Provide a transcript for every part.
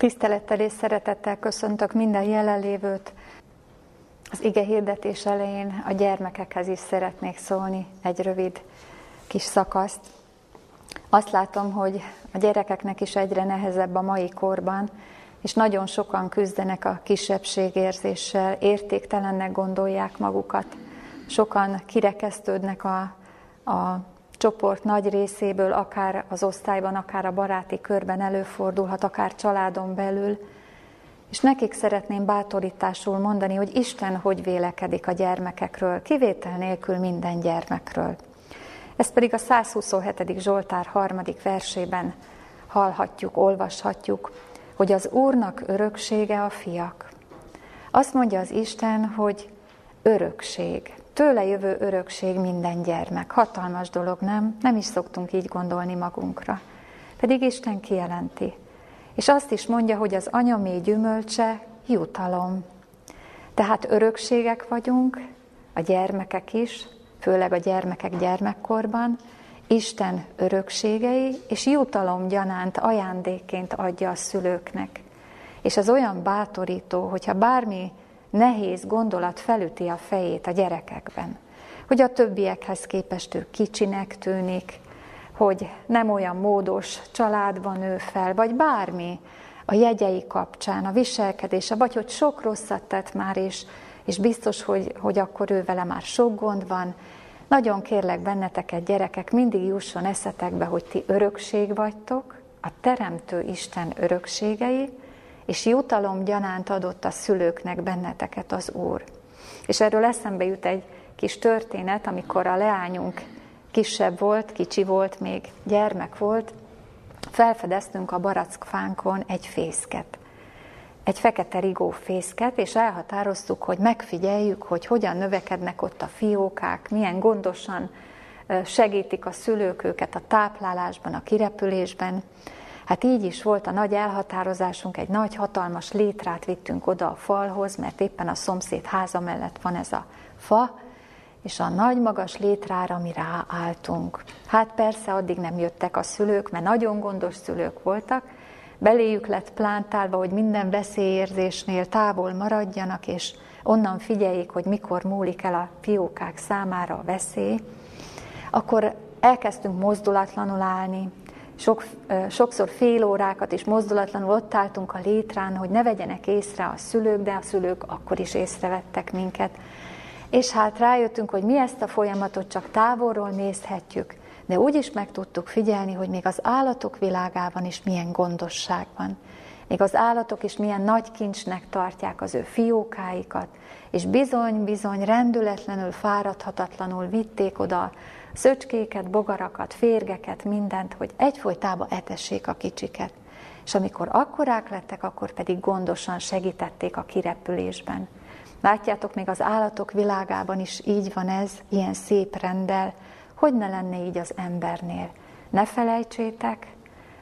Tisztelettel és szeretettel köszöntök minden jelenlévőt. Az ige hirdetés elején a gyermekekhez is szeretnék szólni egy rövid kis szakaszt. Azt látom, hogy a gyerekeknek is egyre nehezebb a mai korban, és nagyon sokan küzdenek a kisebbségérzéssel, értéktelennek gondolják magukat. Sokan kirekesztődnek a, a csoport nagy részéből, akár az osztályban, akár a baráti körben előfordulhat, akár családon belül. És nekik szeretném bátorításul mondani, hogy Isten hogy vélekedik a gyermekekről, kivétel nélkül minden gyermekről. Ezt pedig a 127. Zsoltár harmadik versében hallhatjuk, olvashatjuk, hogy az Úrnak öröksége a fiak. Azt mondja az Isten, hogy örökség. Tőle jövő örökség minden gyermek. Hatalmas dolog, nem? Nem is szoktunk így gondolni magunkra. Pedig Isten kijelenti. És azt is mondja, hogy az anyamé gyümölcse jutalom. Tehát örökségek vagyunk, a gyermekek is, főleg a gyermekek gyermekkorban, Isten örökségei, és jutalom gyanánt ajándékként adja a szülőknek. És ez olyan bátorító, hogyha bármi nehéz gondolat felüti a fejét a gyerekekben, hogy a többiekhez képest ő kicsinek tűnik, hogy nem olyan módos családban nő fel, vagy bármi a jegyei kapcsán, a viselkedése, vagy hogy sok rosszat tett már, és, és biztos, hogy, hogy akkor ő vele már sok gond van. Nagyon kérlek benneteket, gyerekek, mindig jusson eszetekbe, hogy ti örökség vagytok, a Teremtő Isten örökségei, és jutalom gyanánt adott a szülőknek benneteket az Úr. És erről eszembe jut egy kis történet, amikor a leányunk kisebb volt, kicsi volt, még gyermek volt, felfedeztünk a barackfánkon egy fészket. Egy fekete rigó fészket, és elhatároztuk, hogy megfigyeljük, hogy hogyan növekednek ott a fiókák, milyen gondosan segítik a szülők őket a táplálásban, a kirepülésben. Hát így is volt a nagy elhatározásunk, egy nagy, hatalmas létrát vittünk oda a falhoz, mert éppen a szomszéd háza mellett van ez a fa, és a nagy magas létrára mi ráálltunk. Hát persze addig nem jöttek a szülők, mert nagyon gondos szülők voltak, beléjük lett plántálva, hogy minden veszélyérzésnél távol maradjanak, és onnan figyeljék, hogy mikor múlik el a fiókák számára a veszély, akkor elkezdtünk mozdulatlanul állni, sok, sokszor fél órákat is mozdulatlanul ott álltunk a létrán, hogy ne vegyenek észre a szülők, de a szülők akkor is észrevettek minket. És hát rájöttünk, hogy mi ezt a folyamatot csak távolról nézhetjük, de úgy is meg tudtuk figyelni, hogy még az állatok világában is milyen gondosság van. Még az állatok is milyen nagy kincsnek tartják az ő fiókáikat, és bizony-bizony rendületlenül, fáradhatatlanul vitték oda szöcskéket, bogarakat, férgeket, mindent, hogy egyfolytában etessék a kicsiket. És amikor akkorák lettek, akkor pedig gondosan segítették a kirepülésben. Látjátok, még az állatok világában is így van ez, ilyen szép rendel, hogy ne lenne így az embernél. Ne felejtsétek,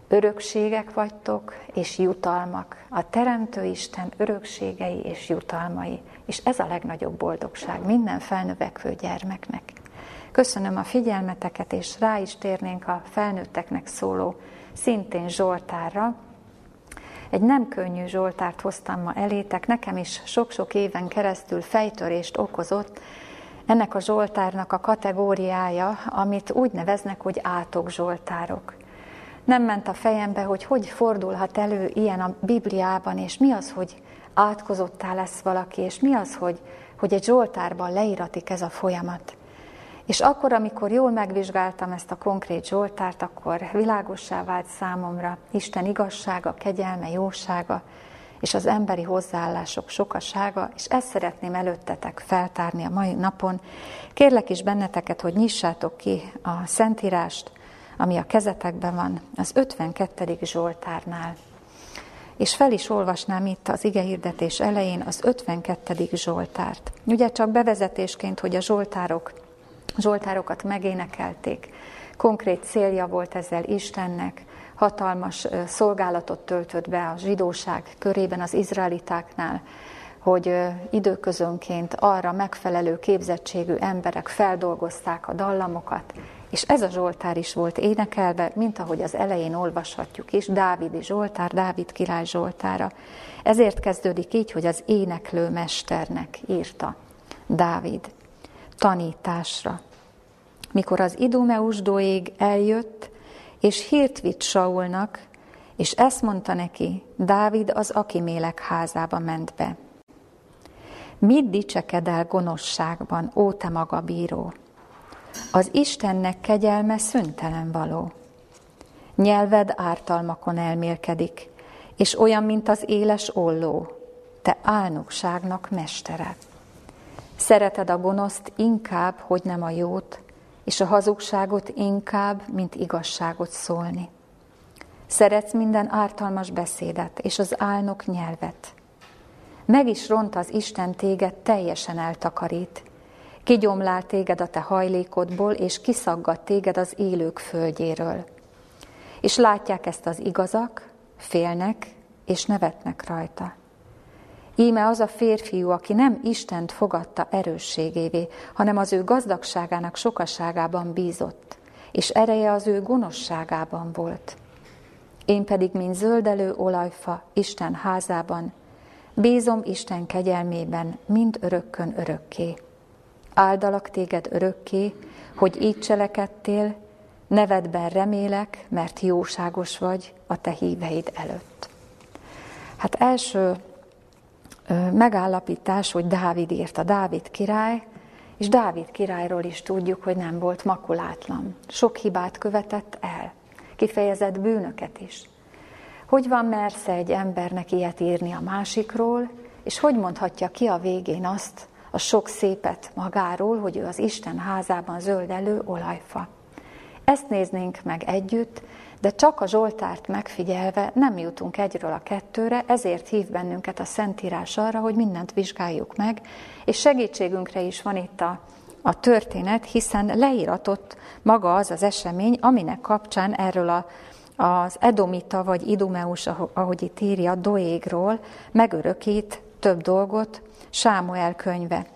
örökségek vagytok, és jutalmak. A Teremtő Isten örökségei és jutalmai. És ez a legnagyobb boldogság minden felnövekvő gyermeknek. Köszönöm a figyelmeteket, és rá is térnénk a felnőtteknek szóló szintén Zsoltárra. Egy nem könnyű Zsoltárt hoztam ma elétek, nekem is sok-sok éven keresztül fejtörést okozott ennek a Zsoltárnak a kategóriája, amit úgy neveznek, hogy átok Zsoltárok. Nem ment a fejembe, hogy hogy fordulhat elő ilyen a Bibliában, és mi az, hogy átkozottá lesz valaki, és mi az, hogy, hogy egy Zsoltárban leíratik ez a folyamat. És akkor, amikor jól megvizsgáltam ezt a konkrét Zsoltárt, akkor világossá vált számomra Isten igazsága, kegyelme, jósága, és az emberi hozzáállások sokasága, és ezt szeretném előttetek feltárni a mai napon. Kérlek is benneteket, hogy nyissátok ki a Szentírást, ami a kezetekben van, az 52. Zsoltárnál. És fel is olvasnám itt az igehirdetés elején az 52. Zsoltárt. Ugye csak bevezetésként, hogy a Zsoltárok Zsoltárokat megénekelték. Konkrét célja volt ezzel Istennek, hatalmas szolgálatot töltött be a zsidóság körében az izraelitáknál, hogy időközönként arra megfelelő képzettségű emberek feldolgozták a dallamokat, És ez a Zsoltár is volt énekelve, mint ahogy az elején olvashatjuk is, Dávidi Zsoltár, Dávid király Zsoltára. Ezért kezdődik így, hogy az éneklő mesternek írta Dávid tanításra. Mikor az Idumeus dóig eljött, és hírt vitt Saulnak, és ezt mondta neki, Dávid az Akimélek házába ment be. Mit dicsekedel gonoszságban, ó te maga bíró? Az Istennek kegyelme szüntelen való. Nyelved ártalmakon elmélkedik, és olyan, mint az éles olló, te álnokságnak mestere. Szereted a gonoszt inkább, hogy nem a jót, és a hazugságot inkább, mint igazságot szólni. Szeretsz minden ártalmas beszédet, és az álnok nyelvet. Meg is ront az Isten téged, teljesen eltakarít. Kigyomlál téged a te hajlékodból, és kiszaggat téged az élők földjéről. És látják ezt az igazak, félnek, és nevetnek rajta. Íme az a férfiú, aki nem Istent fogadta erősségévé, hanem az ő gazdagságának sokaságában bízott, és ereje az ő gonoszságában volt. Én pedig, mint zöldelő olajfa Isten házában, bízom Isten kegyelmében, mind örökkön örökké. Áldalak téged örökké, hogy így cselekedtél, nevedben remélek, mert jóságos vagy a te híveid előtt. Hát első megállapítás, hogy Dávid írta, Dávid király, és Dávid királyról is tudjuk, hogy nem volt makulátlan. Sok hibát követett el, kifejezett bűnöket is. Hogy van mersze egy embernek ilyet írni a másikról, és hogy mondhatja ki a végén azt, a sok szépet magáról, hogy ő az Isten házában zöldelő olajfa. Ezt néznénk meg együtt, de csak a Zsoltárt megfigyelve nem jutunk egyről a kettőre, ezért hív bennünket a Szentírás arra, hogy mindent vizsgáljuk meg, és segítségünkre is van itt a, a történet, hiszen leíratott maga az az esemény, aminek kapcsán erről a, az Edomita vagy Idumeus, ahogy itt írja, Doégról megörökít több dolgot Sámuel könyve.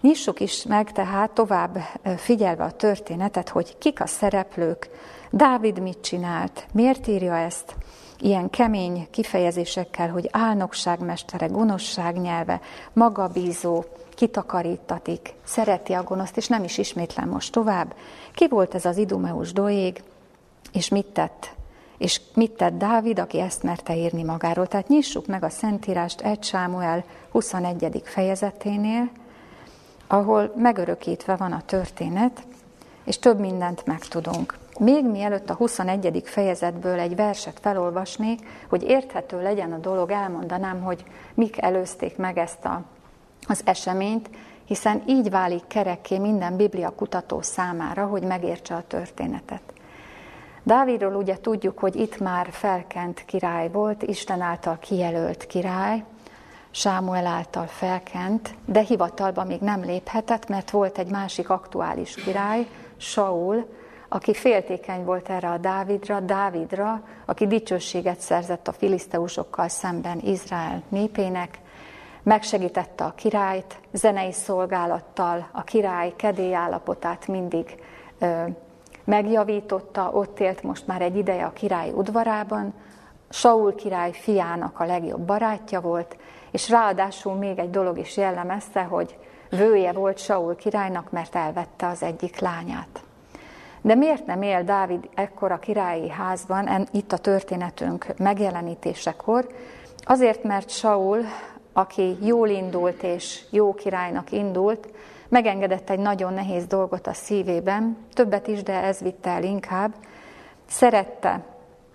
Nyissuk is meg tehát tovább figyelve a történetet, hogy kik a szereplők, Dávid mit csinált, miért írja ezt ilyen kemény kifejezésekkel, hogy álnokságmestere, gonoszság nyelve, magabízó, kitakarítatik, szereti a gonoszt, és nem is ismétlem most tovább. Ki volt ez az Idumeus doég, és mit tett? És mit tett Dávid, aki ezt merte írni magáról? Tehát nyissuk meg a Szentírást 1 Sámuel 21. fejezeténél, ahol megörökítve van a történet, és több mindent megtudunk. Még mielőtt a 21. fejezetből egy verset felolvasnék, hogy érthető legyen a dolog, elmondanám, hogy mik előzték meg ezt a, az eseményt, hiszen így válik kerekké minden biblia kutató számára, hogy megértse a történetet. Dávidról ugye tudjuk, hogy itt már felkent király volt, Isten által kijelölt király, Sámuel által felkent, de hivatalba még nem léphetett, mert volt egy másik aktuális király, Saul, aki féltékeny volt erre a Dávidra, Dávidra, aki dicsőséget szerzett a filiszteusokkal szemben Izrael népének, megsegítette a királyt, zenei szolgálattal a király kedélyállapotát mindig ö, megjavította, ott élt most már egy ideje a király udvarában, Saul király fiának a legjobb barátja volt, és ráadásul még egy dolog is jellemezte, hogy vője volt Saul királynak, mert elvette az egyik lányát. De miért nem él Dávid ekkor a királyi házban, itt a történetünk megjelenítésekor? Azért, mert Saul, aki jól indult és jó királynak indult, megengedett egy nagyon nehéz dolgot a szívében, többet is, de ez vitte el inkább. Szerette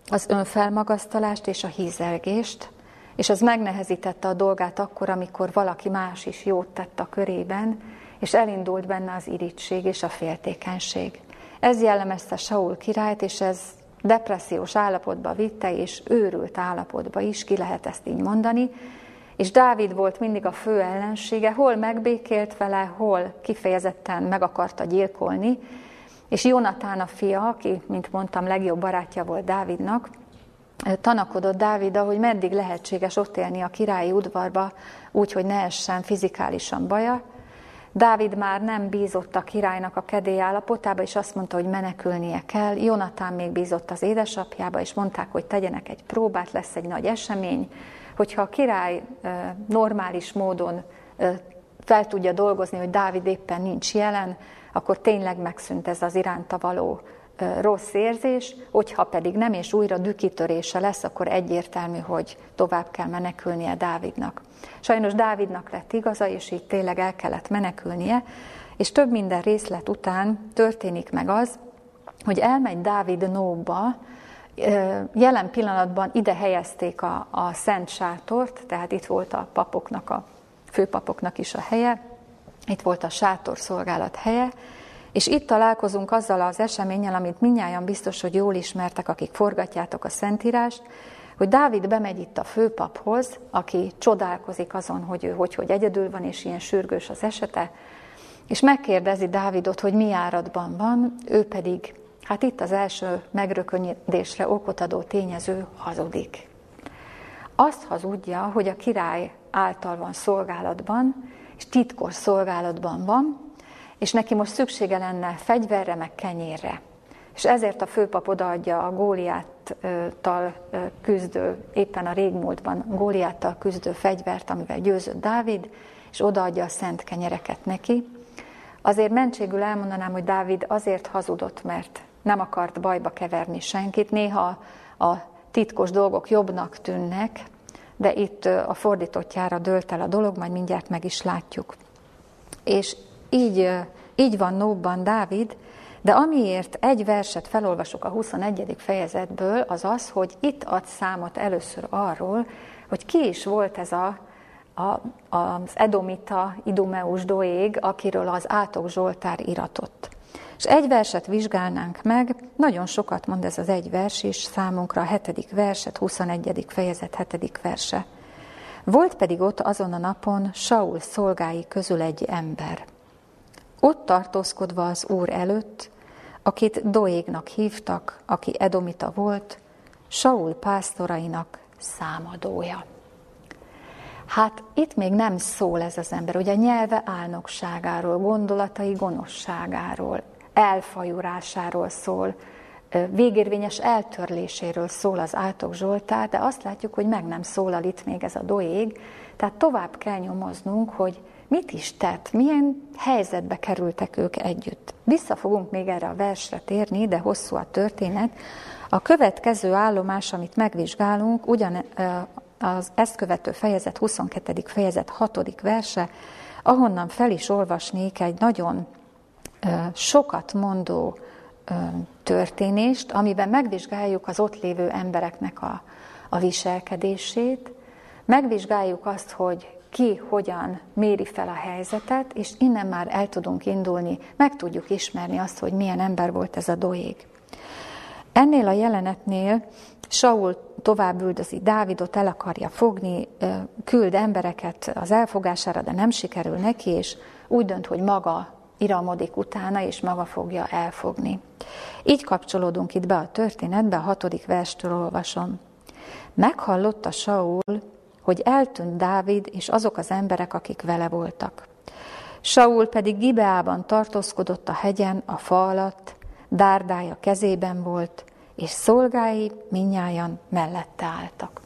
az önfelmagasztalást és a hízelgést, és az megnehezítette a dolgát akkor, amikor valaki más is jót tett a körében, és elindult benne az irítség és a féltékenység. Ez jellemezte Saul királyt, és ez depressziós állapotba vitte, és őrült állapotba is, ki lehet ezt így mondani, és Dávid volt mindig a fő ellensége, hol megbékélt vele, hol kifejezetten meg akarta gyilkolni, és Jonatán a fia, aki, mint mondtam, legjobb barátja volt Dávidnak, tanakodott Dávid, hogy meddig lehetséges ott élni a királyi udvarba, úgy, hogy ne essen fizikálisan baja, Dávid már nem bízott a királynak a kedély állapotába, és azt mondta, hogy menekülnie kell. Jonatán még bízott az édesapjába, és mondták, hogy tegyenek egy próbát, lesz egy nagy esemény. Hogyha a király normális módon fel tudja dolgozni, hogy Dávid éppen nincs jelen, akkor tényleg megszűnt ez az iránta való rossz érzés, hogyha pedig nem, és újra dükitörése lesz, akkor egyértelmű, hogy tovább kell menekülnie Dávidnak. Sajnos Dávidnak lett igaza, és így tényleg el kellett menekülnie, és több minden részlet után történik meg az, hogy elmegy Dávid Nóba, jelen pillanatban ide helyezték a, a Szent Sátort, tehát itt volt a papoknak, a főpapoknak is a helye, itt volt a sátor szolgálat helye, és itt találkozunk azzal az eseménnyel, amit minnyáján biztos, hogy jól ismertek, akik forgatjátok a Szentírást, hogy Dávid bemegy itt a főpaphoz, aki csodálkozik azon, hogy ő hogy, hogy egyedül van, és ilyen sürgős az esete, és megkérdezi Dávidot, hogy mi áradban van, ő pedig, hát itt az első megrökönyedésre okot adó tényező hazudik. Azt hazudja, hogy a király által van szolgálatban, és titkos szolgálatban van, és neki most szüksége lenne fegyverre, meg kenyérre. És ezért a főpap odaadja a Góliáttal küzdő, éppen a régmúltban Góliáttal küzdő fegyvert, amivel győzött Dávid, és odaadja a szent kenyereket neki. Azért mentségül elmondanám, hogy Dávid azért hazudott, mert nem akart bajba keverni senkit. Néha a titkos dolgok jobbnak tűnnek, de itt a fordítottjára dőlt el a dolog, majd mindjárt meg is látjuk. És így, így van Nóbban Dávid, de amiért egy verset felolvasok a 21. fejezetből, az az, hogy itt ad számot először arról, hogy ki is volt ez a, a, az Edomita, Idumeus Doég, akiről az Átok Zsoltár iratott. És egy verset vizsgálnánk meg, nagyon sokat mond ez az egy vers is számunkra, a hetedik verset, 21. fejezet hetedik verse. Volt pedig ott azon a napon Saul szolgái közül egy ember. Ott tartózkodva az Úr előtt, akit Doégnak hívtak, aki Edomita volt, Saul pásztorainak számadója. Hát itt még nem szól ez az ember, ugye nyelve álnokságáról, gondolatai gonoszságáról, elfajurásáról szól, végérvényes eltörléséről szól az Átok Zsoltár, de azt látjuk, hogy meg nem szólal itt még ez a doég, tehát tovább kell nyomoznunk, hogy mit is tett, milyen helyzetbe kerültek ők együtt. Vissza fogunk még erre a versre térni, de hosszú a történet. A következő állomás, amit megvizsgálunk, ugyan az ezt követő fejezet, 22. fejezet 6. verse, ahonnan fel is olvasnék egy nagyon sokat mondó történést, amiben megvizsgáljuk az ott lévő embereknek a, a viselkedését, megvizsgáljuk azt, hogy ki hogyan méri fel a helyzetet, és innen már el tudunk indulni, meg tudjuk ismerni azt, hogy milyen ember volt ez a doég. Ennél a jelenetnél Saul tovább üldözi Dávidot, el akarja fogni, küld embereket az elfogására, de nem sikerül neki, és úgy dönt, hogy maga iramodik utána, és maga fogja elfogni. Így kapcsolódunk itt be a történetbe, a hatodik verstől olvasom. Meghallotta Saul, hogy eltűnt Dávid és azok az emberek, akik vele voltak. Saul pedig Gibeában tartózkodott a hegyen, a fa alatt, dárdája kezében volt, és szolgái minnyájan mellette álltak.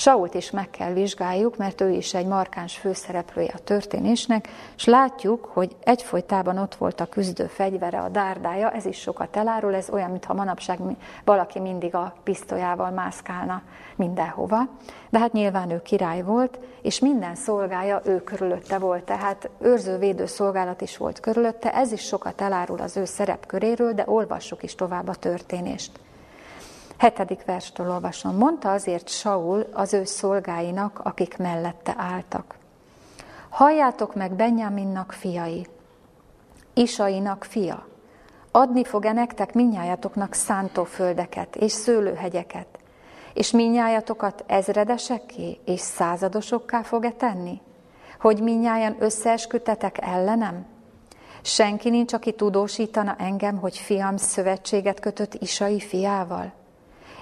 Sault is meg kell vizsgáljuk, mert ő is egy markáns főszereplője a történésnek, és látjuk, hogy egyfolytában ott volt a küzdő fegyvere, a dárdája, ez is sokat elárul, ez olyan, mintha manapság valaki mindig a pisztolyával mászkálna mindenhova. De hát nyilván ő király volt, és minden szolgája ő körülötte volt, tehát őrző-védő szolgálat is volt körülötte, ez is sokat elárul az ő szerepköréről, de olvassuk is tovább a történést. Hetedik verstől olvasom. Mondta azért Saul az ő szolgáinak, akik mellette álltak. Halljátok meg Benjaminnak fiai, Isainak fia. Adni fog-e nektek minnyájatoknak szántóföldeket és szőlőhegyeket, és minnyájatokat ezredesekké és századosokká fog-e tenni? Hogy minnyájan összeesküdtetek ellenem? Senki nincs, aki tudósítana engem, hogy fiam szövetséget kötött Isai fiával?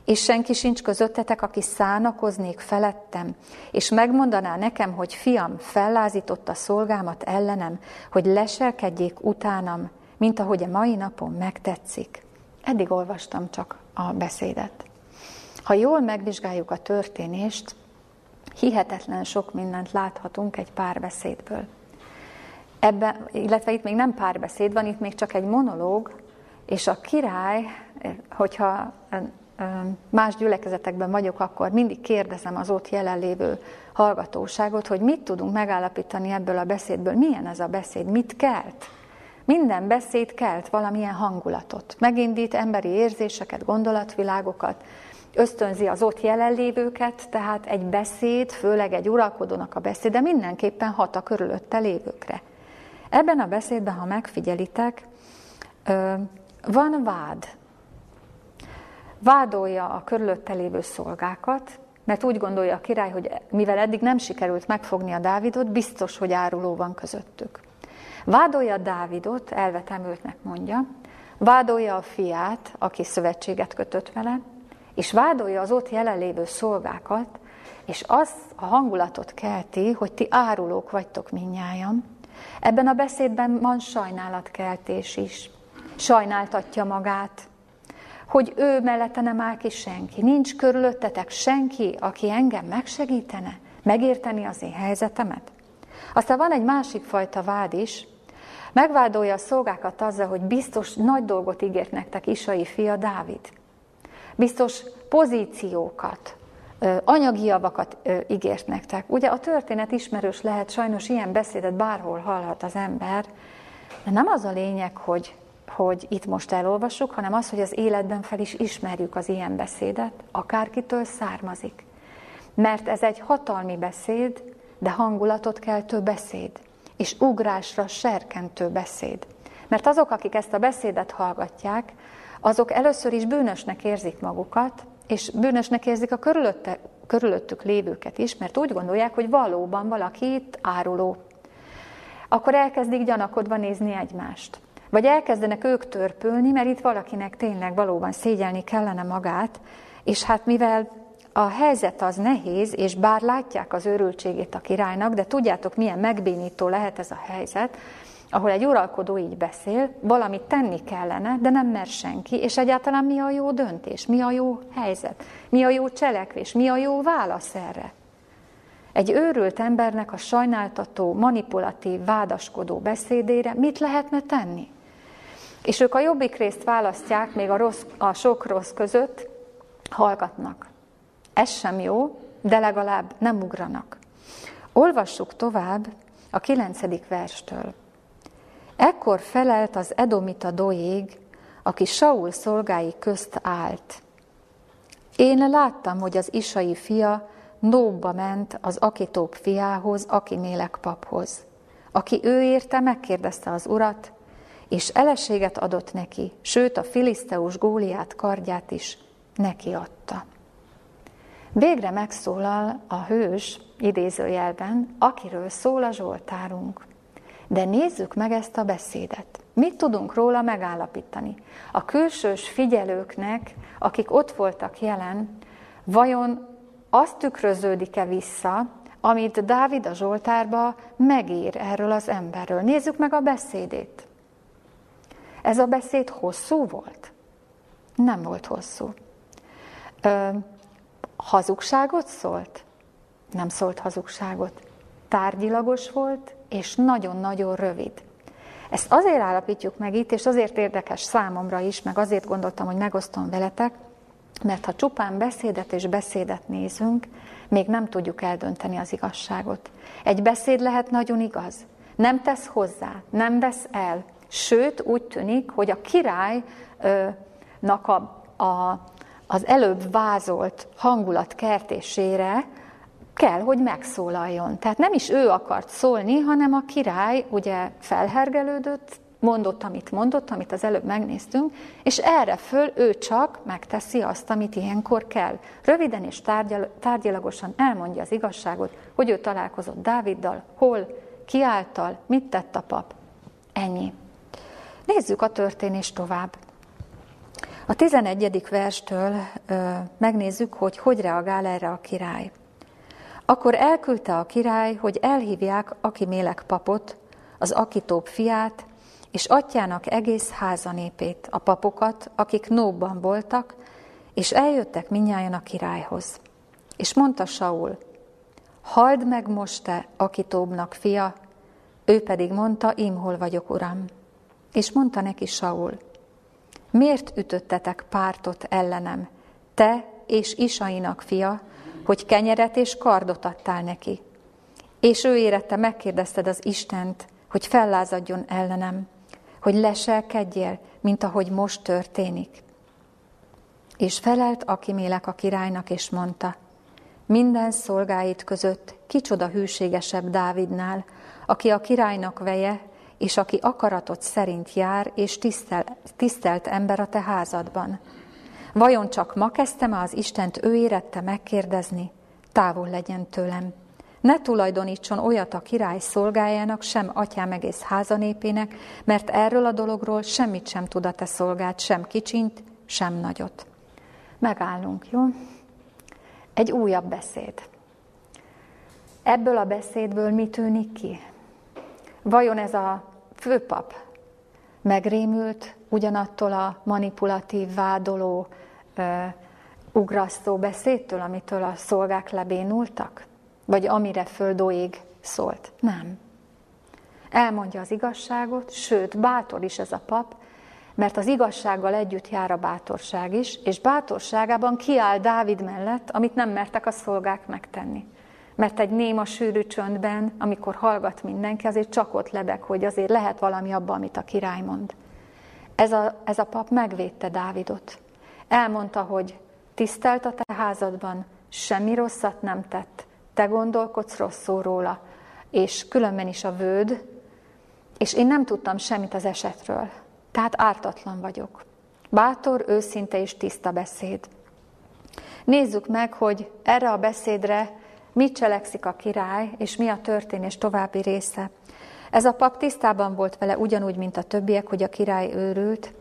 És senki sincs közöttetek, aki szánakoznék felettem, és megmondaná nekem, hogy fiam fellázította szolgámat ellenem, hogy leselkedjék utánam, mint ahogy a mai napon megtetszik. Eddig olvastam csak a beszédet. Ha jól megvizsgáljuk a történést, hihetetlen sok mindent láthatunk egy párbeszédből. Ebben, illetve itt még nem párbeszéd van, itt még csak egy monológ, és a király, hogyha más gyülekezetekben vagyok, akkor mindig kérdezem az ott jelenlévő hallgatóságot, hogy mit tudunk megállapítani ebből a beszédből, milyen ez a beszéd, mit kelt. Minden beszéd kelt valamilyen hangulatot, megindít emberi érzéseket, gondolatvilágokat, ösztönzi az ott jelenlévőket, tehát egy beszéd, főleg egy uralkodónak a beszéde mindenképpen hat a körülötte lévőkre. Ebben a beszédben, ha megfigyelitek, van vád. Vádolja a körülötte lévő szolgákat, mert úgy gondolja a király, hogy mivel eddig nem sikerült megfogni a Dávidot, biztos, hogy áruló van közöttük. Vádolja Dávidot, elvetemültnek mondja, vádolja a fiát, aki szövetséget kötött vele, és vádolja az ott jelenlévő szolgákat, és az a hangulatot kelti, hogy ti árulók vagytok minnyáján. Ebben a beszédben van sajnálatkeltés is. Sajnáltatja magát, hogy ő mellette nem áll ki senki. Nincs körülöttetek senki, aki engem megsegítene, megérteni az én helyzetemet. Aztán van egy másik fajta vád is, megvádolja a szolgákat azzal, hogy biztos nagy dolgot ígért nektek Isai fia Dávid. Biztos pozíciókat, anyagi javakat ígért nektek. Ugye a történet ismerős lehet, sajnos ilyen beszédet bárhol hallhat az ember, de nem az a lényeg, hogy, hogy itt most elolvassuk, hanem az, hogy az életben fel is ismerjük az ilyen beszédet, akárkitől származik. Mert ez egy hatalmi beszéd, de hangulatot kell több beszéd, és ugrásra serkentő beszéd. Mert azok, akik ezt a beszédet hallgatják, azok először is bűnösnek érzik magukat, és bűnösnek érzik a körülötte, körülöttük lévőket is, mert úgy gondolják, hogy valóban valaki itt áruló. Akkor elkezdik gyanakodva nézni egymást. Vagy elkezdenek ők törpülni, mert itt valakinek tényleg valóban szégyelni kellene magát, és hát mivel a helyzet az nehéz, és bár látják az őrültségét a királynak, de tudjátok, milyen megbénító lehet ez a helyzet, ahol egy uralkodó így beszél, valamit tenni kellene, de nem mer senki, és egyáltalán mi a jó döntés, mi a jó helyzet, mi a jó cselekvés, mi a jó válasz erre. Egy őrült embernek a sajnáltató, manipulatív, vádaskodó beszédére mit lehetne tenni? És ők a jobbik részt választják, még a, rossz, a sok rossz között hallgatnak. Ez sem jó, de legalább nem ugranak. Olvassuk tovább a kilencedik verstől. Ekkor felelt az Edomita Doég, aki Saul szolgái közt állt. Én láttam, hogy az Isai fia Nóbba ment az Akitóp fiához, Akimélek paphoz, aki ő érte, megkérdezte az urat, és eleséget adott neki, sőt a filiszteus Góliát kardját is neki adta. Végre megszólal a hős, idézőjelben, akiről szól a Zsoltárunk. De nézzük meg ezt a beszédet. Mit tudunk róla megállapítani? A külsős figyelőknek, akik ott voltak jelen, vajon azt tükröződik-e vissza, amit Dávid a Zsoltárba megír erről az emberről. Nézzük meg a beszédét. Ez a beszéd hosszú volt? Nem volt hosszú. Ö, hazugságot szólt? Nem szólt hazugságot. Tárgyilagos volt, és nagyon-nagyon rövid. Ezt azért állapítjuk meg itt, és azért érdekes számomra is, meg azért gondoltam, hogy megosztom veletek, mert ha csupán beszédet és beszédet nézünk, még nem tudjuk eldönteni az igazságot. Egy beszéd lehet nagyon igaz, nem tesz hozzá, nem vesz el, sőt úgy tűnik, hogy a királynak a, a, az előbb vázolt hangulat kertésére kell, hogy megszólaljon. Tehát nem is ő akart szólni, hanem a király ugye felhergelődött, mondott, amit mondott, amit az előbb megnéztünk, és erre föl ő csak megteszi azt, amit ilyenkor kell. Röviden és tárgyal, tárgyilagosan elmondja az igazságot, hogy ő találkozott Dáviddal, hol, kiáltal, mit tett a pap. Ennyi. Nézzük a történést tovább. A 11. verstől ö, megnézzük, hogy hogy reagál erre a király. Akkor elküldte a király, hogy elhívják Akimélek papot, az Akitóp fiát, és atyának egész házanépét, a papokat, akik Nóbban voltak, és eljöttek minnyáján a királyhoz. És mondta Saul, halld meg most te, Akitóbnak fia, ő pedig mondta, én hol vagyok, uram. És mondta neki Saul, miért ütöttetek pártot ellenem, te és Isainak fia, hogy kenyeret és kardot adtál neki. És ő érette, megkérdezted az Istent, hogy fellázadjon ellenem, hogy leselkedjél, mint ahogy most történik. És felelt Akimélek a királynak, és mondta, minden szolgáit között kicsoda hűségesebb Dávidnál, aki a királynak veje, és aki akaratot szerint jár, és tisztel, tisztelt ember a te házadban. Vajon csak ma kezdtem az Istent ő érette megkérdezni? Távol legyen tőlem. Ne tulajdonítson olyat a király szolgájának, sem atyám egész házanépének, mert erről a dologról semmit sem tud a te szolgált, sem kicsint, sem nagyot. Megállunk, jó? Egy újabb beszéd. Ebből a beszédből mi tűnik ki? Vajon ez a főpap megrémült ugyanattól a manipulatív, vádoló, uh, ugrasztó beszédtől, amitől a szolgák lebénultak? Vagy amire földóig szólt? Nem. Elmondja az igazságot, sőt, bátor is ez a pap, mert az igazsággal együtt jár a bátorság is, és bátorságában kiáll Dávid mellett, amit nem mertek a szolgák megtenni. Mert egy néma sűrű csöndben, amikor hallgat mindenki, azért csak ott lebeg, hogy azért lehet valami abban, amit a király mond. Ez a, ez a pap megvédte Dávidot. Elmondta, hogy tisztelt a te házadban, semmi rosszat nem tett, te gondolkodsz rosszul róla, és különben is a vőd, és én nem tudtam semmit az esetről. Tehát ártatlan vagyok. Bátor, őszinte és tiszta beszéd. Nézzük meg, hogy erre a beszédre mit cselekszik a király, és mi a történés további része. Ez a pap tisztában volt vele ugyanúgy, mint a többiek, hogy a király őrült,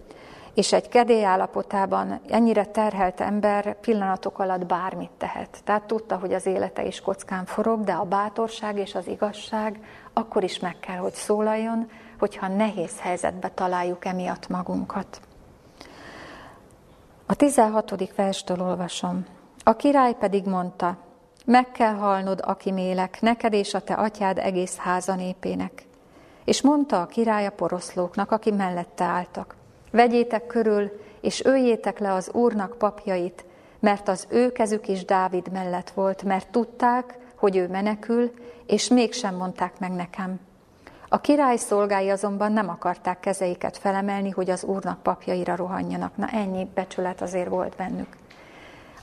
és egy kedély állapotában ennyire terhelt ember pillanatok alatt bármit tehet. Tehát tudta, hogy az élete is kockán forog, de a bátorság és az igazság akkor is meg kell, hogy szólaljon, hogyha nehéz helyzetbe találjuk emiatt magunkat. A 16. verstől olvasom. A király pedig mondta, meg kell halnod, aki mélek, neked és a te atyád egész háza népének. És mondta a király a poroszlóknak, aki mellette álltak, vegyétek körül, és öljétek le az úrnak papjait, mert az ő kezük is Dávid mellett volt, mert tudták, hogy ő menekül, és mégsem mondták meg nekem. A király szolgái azonban nem akarták kezeiket felemelni, hogy az úrnak papjaira rohanjanak. Na ennyi becsület azért volt bennük.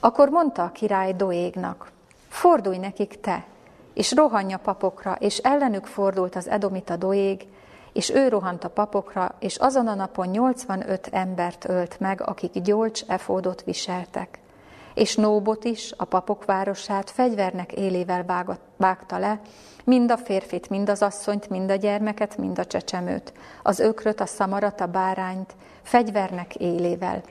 Akkor mondta a király Doégnak, fordulj nekik te, és rohanj a papokra, és ellenük fordult az edomita Doég, és ő rohant a papokra, és azon a napon 85 embert ölt meg, akik gyolcs efódot viseltek. És Nóbot is, a papok városát fegyvernek élével vágta le, mind a férfit, mind az asszonyt, mind a gyermeket, mind a csecsemőt, az ökröt, a szamarat, a bárányt, fegyvernek élével.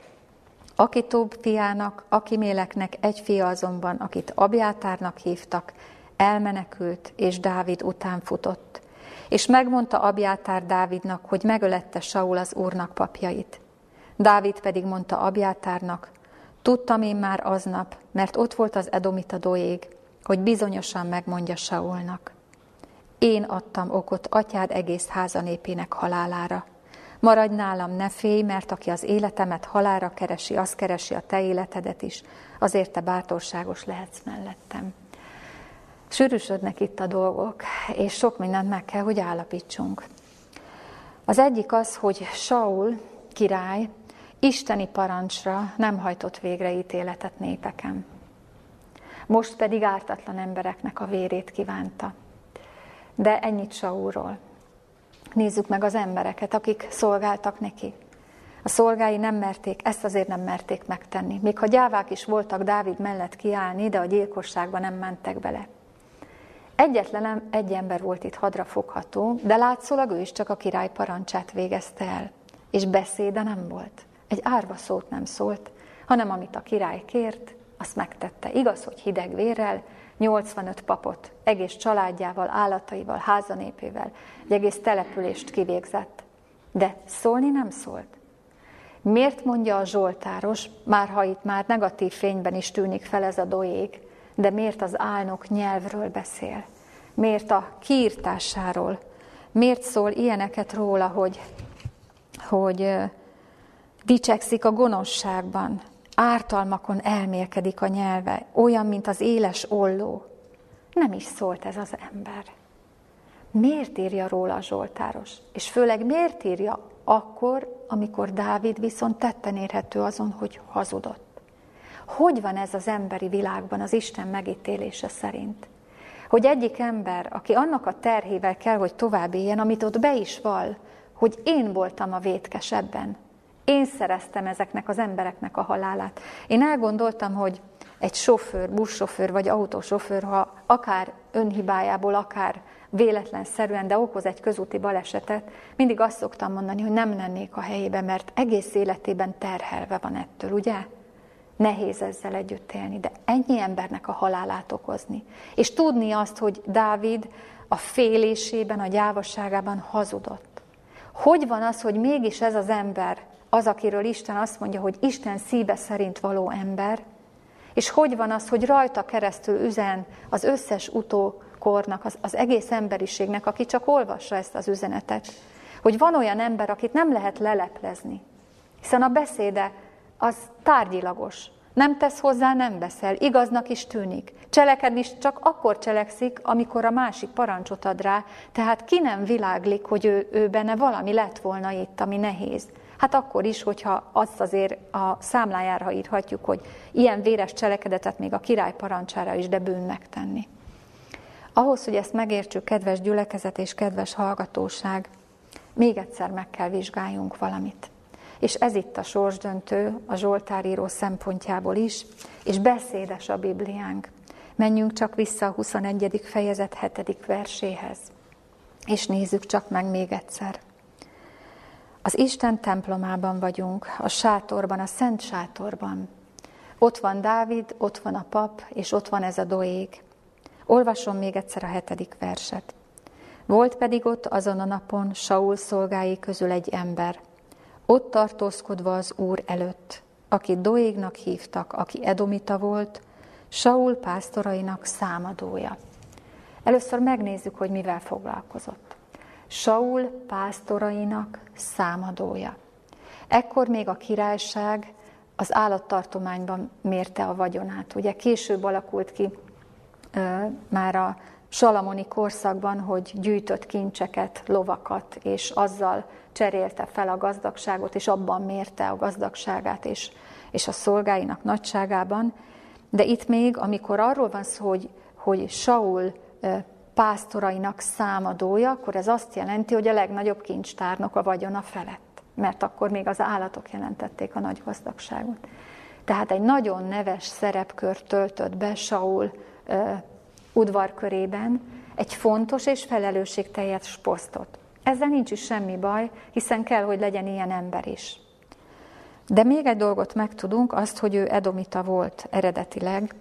Akitóbb fiának, Akiméleknek egy fia azonban, akit Abjátárnak hívtak, elmenekült, és Dávid után futott. És megmondta Abjátár Dávidnak, hogy megölette Saul az úrnak papjait. Dávid pedig mondta Abjátárnak, tudtam én már aznap, mert ott volt az Edomita doég, hogy bizonyosan megmondja Saulnak. Én adtam okot atyád egész háza népének halálára. Maradj nálam, ne félj, mert aki az életemet halára keresi, az keresi a te életedet is, azért te bátorságos lehetsz mellettem. Sűrűsödnek itt a dolgok, és sok mindent meg kell, hogy állapítsunk. Az egyik az, hogy Saul király isteni parancsra nem hajtott végre ítéletet népeken. Most pedig ártatlan embereknek a vérét kívánta. De ennyit Saulról. Nézzük meg az embereket, akik szolgáltak neki. A szolgái nem merték, ezt azért nem merték megtenni. Még ha gyávák is voltak Dávid mellett kiállni, de a gyilkosságba nem mentek bele. Egyetlen egy ember volt itt hadra fogható, de látszólag ő is csak a király parancsát végezte el. És beszéde nem volt. egy árva szót nem szólt, hanem amit a király kért, azt megtette. Igaz, hogy hideg vérrel, 85 papot, egész családjával, állataival, házanépével, egy egész települést kivégzett. De szólni nem szólt. Miért mondja a Zsoltáros, már ha itt már negatív fényben is tűnik fel ez a doég, de miért az álnok nyelvről beszél? Miért a kiírtásáról? Miért szól ilyeneket róla, hogy, hogy dicsekszik a gonoszságban, ártalmakon elmélkedik a nyelve, olyan, mint az éles olló. Nem is szólt ez az ember. Miért írja róla a Zsoltáros? És főleg miért írja akkor, amikor Dávid viszont tetten érhető azon, hogy hazudott? Hogy van ez az emberi világban az Isten megítélése szerint? Hogy egyik ember, aki annak a terhével kell, hogy tovább éljen, amit ott be is val, hogy én voltam a vétkes ebben, én szereztem ezeknek az embereknek a halálát. Én elgondoltam, hogy egy sofőr, buszsofőr vagy autósofőr, ha akár önhibájából, akár véletlenszerűen, de okoz egy közúti balesetet, mindig azt szoktam mondani, hogy nem lennék a helyébe, mert egész életében terhelve van ettől, ugye? Nehéz ezzel együtt élni, de ennyi embernek a halálát okozni. És tudni azt, hogy Dávid a félésében, a gyávasságában hazudott. Hogy van az, hogy mégis ez az ember az, akiről Isten azt mondja, hogy Isten szíve szerint való ember, és hogy van az, hogy rajta keresztül üzen az összes utókornak, az, az egész emberiségnek, aki csak olvassa ezt az üzenetet, hogy van olyan ember, akit nem lehet leleplezni, hiszen a beszéde az tárgyilagos, nem tesz hozzá, nem beszél, igaznak is tűnik. Cselekedni is csak akkor cselekszik, amikor a másik parancsot ad rá, tehát ki nem világlik, hogy ő, ő benne valami lett volna itt, ami nehéz. Hát akkor is, hogyha azt azért a számlájára írhatjuk, hogy ilyen véres cselekedetet még a király parancsára is, de bűnnek tenni. Ahhoz, hogy ezt megértsük, kedves gyülekezet és kedves hallgatóság, még egyszer meg kell vizsgáljunk valamit. És ez itt a sorsdöntő a Zsoltáríró szempontjából is, és beszédes a Bibliánk. Menjünk csak vissza a 21. fejezet 7. verséhez, és nézzük csak meg még egyszer. Az Isten templomában vagyunk, a sátorban, a szent sátorban. Ott van Dávid, ott van a pap, és ott van ez a doég. Olvasom még egyszer a hetedik verset. Volt pedig ott azon a napon Saul szolgái közül egy ember, ott tartózkodva az Úr előtt, akit Doégnak hívtak, aki Edomita volt, Saul pásztorainak számadója. Először megnézzük, hogy mivel foglalkozott. Saul pásztorainak számadója. Ekkor még a királyság az állattartományban mérte a vagyonát. Ugye később alakult ki ö, már a salamoni korszakban, hogy gyűjtött kincseket, lovakat, és azzal cserélte fel a gazdagságot, és abban mérte a gazdagságát és, és a szolgáinak nagyságában. De itt még, amikor arról van szó, hogy, hogy Saul pásztorainak számadója, akkor ez azt jelenti, hogy a legnagyobb kincstárnok a vagyona felett, mert akkor még az állatok jelentették a nagy gazdagságot. Tehát egy nagyon neves szerepkör töltött be Saul uh, udvarkörében, egy fontos és felelősségteljes posztot. Ezzel nincs is semmi baj, hiszen kell, hogy legyen ilyen ember is. De még egy dolgot megtudunk, azt, hogy ő edomita volt eredetileg,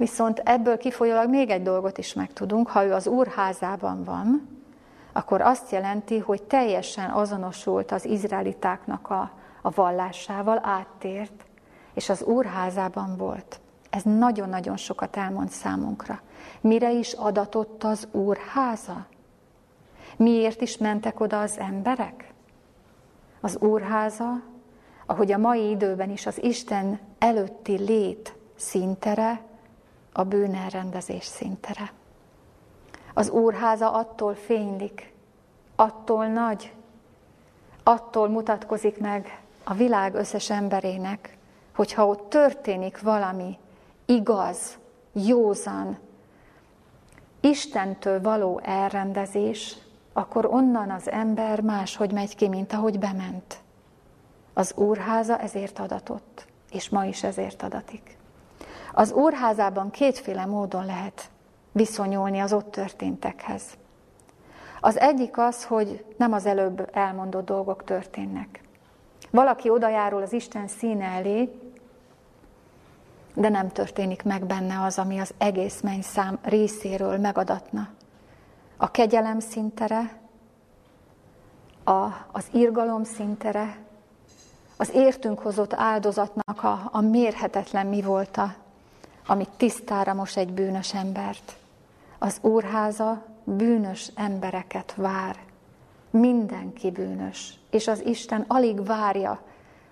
Viszont ebből kifolyólag még egy dolgot is megtudunk, ha ő az úrházában van, akkor azt jelenti, hogy teljesen azonosult az izraelitáknak a, a vallásával, áttért, és az úrházában volt. Ez nagyon-nagyon sokat elmond számunkra. Mire is adatott az úrháza? Miért is mentek oda az emberek? Az úrháza, ahogy a mai időben is az Isten előtti lét szintere, a bűnelrendezés szintere. Az úrháza attól fénylik, attól nagy, attól mutatkozik meg a világ összes emberének, hogyha ott történik valami igaz, józan, Istentől való elrendezés, akkor onnan az ember máshogy megy ki, mint ahogy bement. Az úrháza ezért adatott, és ma is ezért adatik. Az úrházában kétféle módon lehet viszonyulni az ott történtekhez. Az egyik az, hogy nem az előbb elmondott dolgok történnek, Valaki odajárul az Isten színe elé, de nem történik meg benne az, ami az egész mennyszám részéről megadatna. A kegyelem szintere, a, az irgalom szintere, az értünk hozott áldozatnak a, a mérhetetlen mi volta, amit tisztára most egy bűnös embert. Az úrháza bűnös embereket vár. Mindenki bűnös. És az Isten alig várja,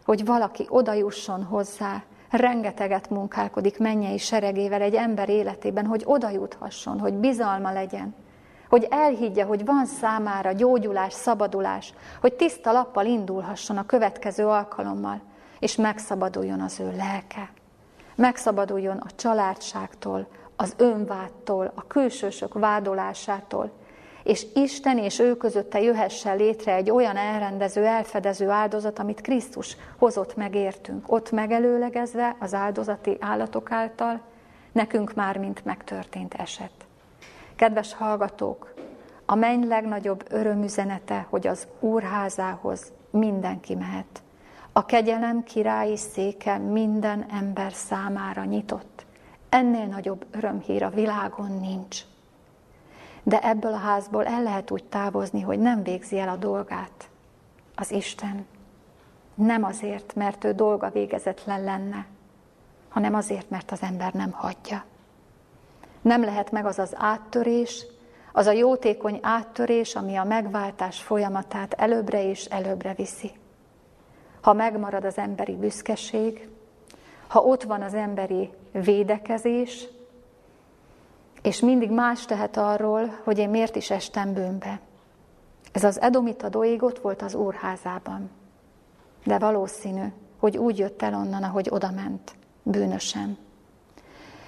hogy valaki odajusson hozzá, rengeteget munkálkodik mennyei seregével egy ember életében, hogy oda juthasson, hogy bizalma legyen, hogy elhiggye, hogy van számára gyógyulás, szabadulás, hogy tiszta lappal indulhasson a következő alkalommal, és megszabaduljon az ő lelke. Megszabaduljon a családságtól, az önvádtól, a külsősök vádolásától, és Isten és ő közötte jöhessen létre egy olyan elrendező, elfedező áldozat, amit Krisztus hozott megértünk, ott megelőlegezve az áldozati állatok által, nekünk már mint megtörtént eset. Kedves hallgatók, a menny legnagyobb örömüzenete, hogy az úrházához mindenki mehet. A kegyelem királyi széke minden ember számára nyitott. Ennél nagyobb örömhír a világon nincs. De ebből a házból el lehet úgy távozni, hogy nem végzi el a dolgát az Isten. Nem azért, mert ő dolga végezetlen lenne, hanem azért, mert az ember nem hagyja. Nem lehet meg az az áttörés, az a jótékony áttörés, ami a megváltás folyamatát előbbre és előbbre viszi. Ha megmarad az emberi büszkeség, ha ott van az emberi védekezés, és mindig más tehet arról, hogy én miért is estem bűnbe. Ez az edomita doig ott volt az úrházában. De valószínű, hogy úgy jött el onnan, ahogy odament, bűnösen.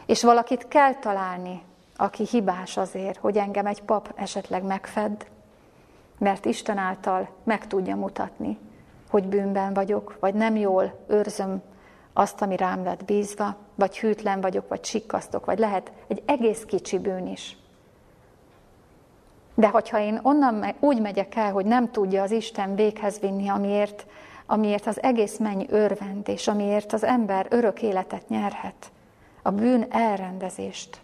És valakit kell találni, aki hibás azért, hogy engem egy pap esetleg megfed, mert Isten által meg tudja mutatni, hogy bűnben vagyok, vagy nem jól őrzöm azt, ami rám lett bízva, vagy hűtlen vagyok, vagy sikkasztok, vagy lehet egy egész kicsi bűn is. De hogyha én onnan úgy megyek el, hogy nem tudja az Isten véghez vinni, amiért, amiért az egész menny örvend, és amiért az ember örök életet nyerhet, a bűn elrendezést,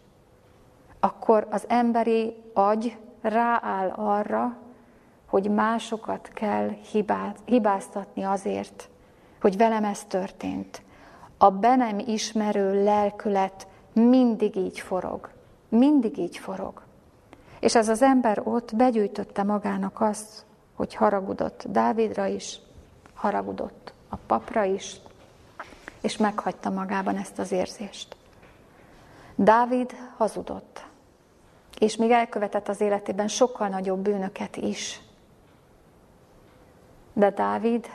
akkor az emberi agy rááll arra, hogy másokat kell hibáztatni azért, hogy velem ez történt, a be nem ismerő lelkület mindig így forog. Mindig így forog. És ez az ember ott begyűjtötte magának azt, hogy haragudott Dávidra is, haragudott a papra is, és meghagyta magában ezt az érzést. Dávid hazudott, és még elkövetett az életében sokkal nagyobb bűnöket is. De Dávid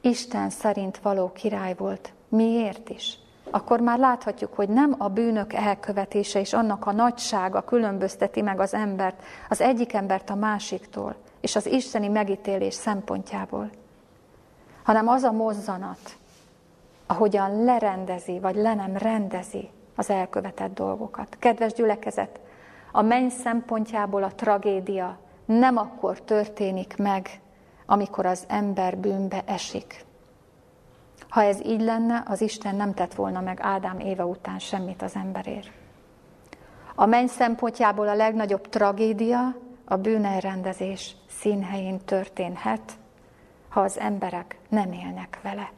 Isten szerint való király volt Miért is? Akkor már láthatjuk, hogy nem a bűnök elkövetése és annak a nagysága különbözteti meg az embert, az egyik embert a másiktól, és az isteni megítélés szempontjából, hanem az a mozzanat, ahogyan lerendezi, vagy le nem rendezi az elkövetett dolgokat. Kedves gyülekezet, a menny szempontjából a tragédia nem akkor történik meg, amikor az ember bűnbe esik. Ha ez így lenne, az Isten nem tett volna meg Ádám éve után semmit az emberért. A menny szempontjából a legnagyobb tragédia a bűnelrendezés színhelyén történhet, ha az emberek nem élnek vele.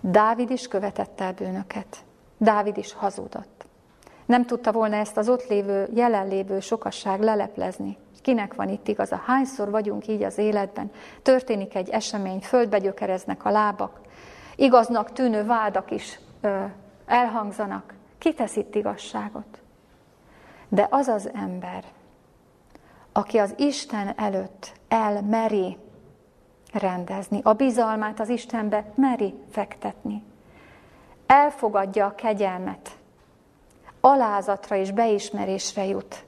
Dávid is követette el bűnöket. Dávid is hazudott. Nem tudta volna ezt az ott lévő, jelenlévő sokasság leleplezni. Kinek van itt igaza? Hányszor vagyunk így az életben? Történik egy esemény, földbe gyökereznek a lábak, igaznak tűnő vádak is ö, elhangzanak. Ki tesz itt igazságot? De az az ember, aki az Isten előtt elmeri rendezni, a bizalmát az Istenbe meri fektetni, elfogadja a kegyelmet, alázatra és beismerésre jut,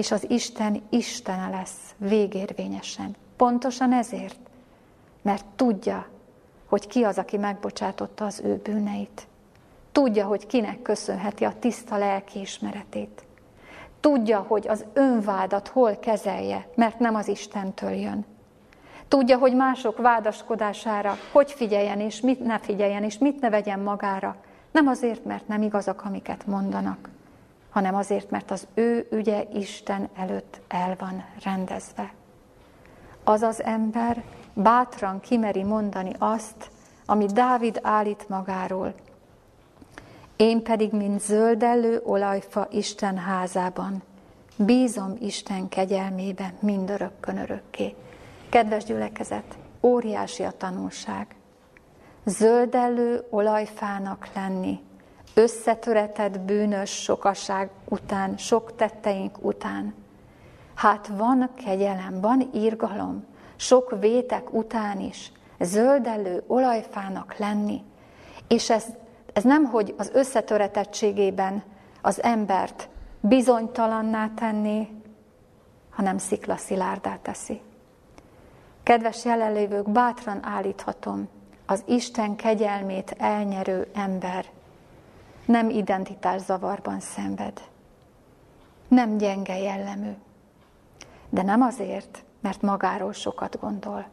és az Isten Istene lesz végérvényesen. Pontosan ezért, mert tudja, hogy ki az, aki megbocsátotta az ő bűneit. Tudja, hogy kinek köszönheti a tiszta lelkiismeretét. Tudja, hogy az önvádat hol kezelje, mert nem az Istentől jön. Tudja, hogy mások vádaskodására hogy figyeljen és mit ne figyeljen, és mit ne vegyen magára. Nem azért, mert nem igazak, amiket mondanak, hanem azért, mert az ő ügye Isten előtt el van rendezve. Az az ember bátran kimeri mondani azt, amit Dávid állít magáról. Én pedig, mint zöldellő olajfa Isten házában, bízom Isten kegyelmébe mindörökkön örökké. Kedves gyülekezet, óriási a tanulság. Zöldellő olajfának lenni, összetöretett bűnös sokaság után, sok tetteink után. Hát van kegyelem, van írgalom, sok vétek után is, zöldellő olajfának lenni. És ez, ez nem, hogy az összetöretettségében az embert bizonytalanná tenni, hanem sziklaszilárdá teszi. Kedves jelenlévők, bátran állíthatom, az Isten kegyelmét elnyerő ember nem identitás zavarban szenved, nem gyenge jellemű, de nem azért, mert magáról sokat gondol,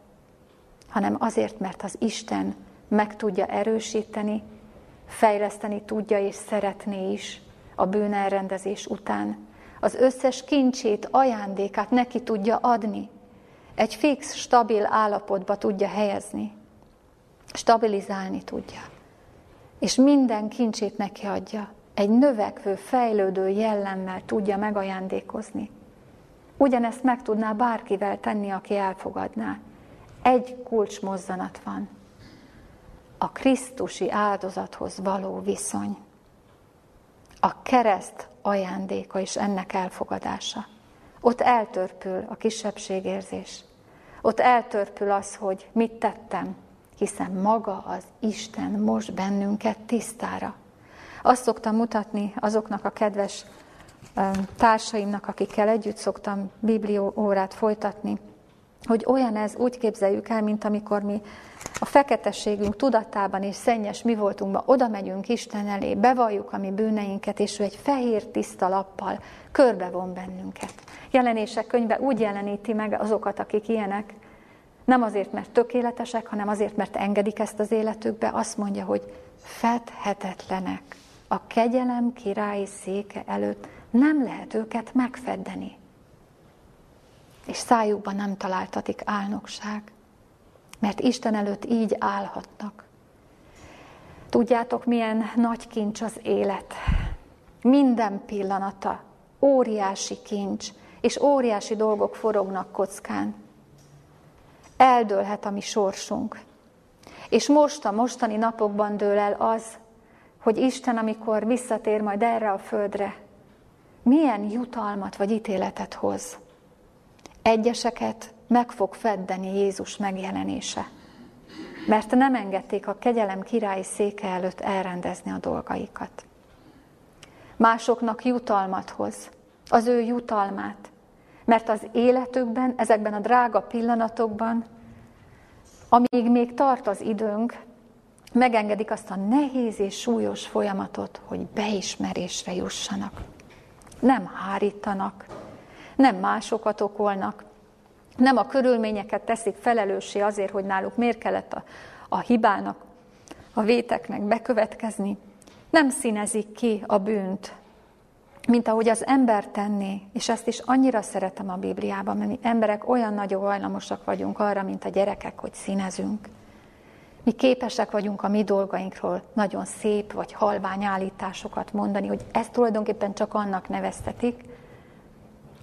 hanem azért, mert az Isten meg tudja erősíteni, fejleszteni tudja és szeretné is a bűnelrendezés után. Az összes kincsét, ajándékát neki tudja adni, egy fix, stabil állapotba tudja helyezni, stabilizálni tudja. És minden kincsét neki adja. Egy növekvő, fejlődő jellemmel tudja megajándékozni. Ugyanezt meg tudná bárkivel tenni, aki elfogadná. Egy kulcsmozzanat van. A Krisztusi áldozathoz való viszony. A kereszt ajándéka és ennek elfogadása. Ott eltörpül a kisebbségérzés. Ott eltörpül az, hogy mit tettem, hiszen maga az Isten most bennünket tisztára. Azt szoktam mutatni azoknak a kedves társaimnak, akikkel együtt szoktam biblió órát folytatni, hogy olyan ez, úgy képzeljük el, mint amikor mi a feketességünk tudatában és szennyes mi voltunkban oda megyünk Isten elé, bevalljuk a mi bűneinket, és ő egy fehér tiszta lappal körbevon bennünket. Jelenések könyve úgy jeleníti meg azokat, akik ilyenek, nem azért, mert tökéletesek, hanem azért, mert engedik ezt az életükbe, azt mondja, hogy fedhetetlenek. A kegyelem királyi széke előtt nem lehet őket megfeddeni. És szájukban nem találtatik álnokság, mert Isten előtt így állhatnak. Tudjátok, milyen nagy kincs az élet. Minden pillanata óriási kincs, és óriási dolgok forognak kockán. Eldőlhet a mi sorsunk. És most a mostani napokban dől el az, hogy Isten, amikor visszatér majd erre a földre, milyen jutalmat vagy ítéletet hoz. Egyeseket meg fog feddeni Jézus megjelenése, mert nem engedték a kegyelem királyi széke előtt elrendezni a dolgaikat. Másoknak jutalmat hoz, az ő jutalmát, mert az életükben, ezekben a drága pillanatokban, amíg még tart az időnk, megengedik azt a nehéz és súlyos folyamatot, hogy beismerésre jussanak. Nem hárítanak, nem másokat okolnak, nem a körülményeket teszik felelőssé azért, hogy náluk miért kellett a, a hibának, a véteknek bekövetkezni, nem színezik ki a bűnt, mint ahogy az ember tenné, és ezt is annyira szeretem a Bibliában, mert mi emberek olyan nagyon hajlamosak vagyunk arra, mint a gyerekek, hogy színezünk. Mi képesek vagyunk a mi dolgainkról nagyon szép vagy halvány állításokat mondani, hogy ezt tulajdonképpen csak annak neveztetik.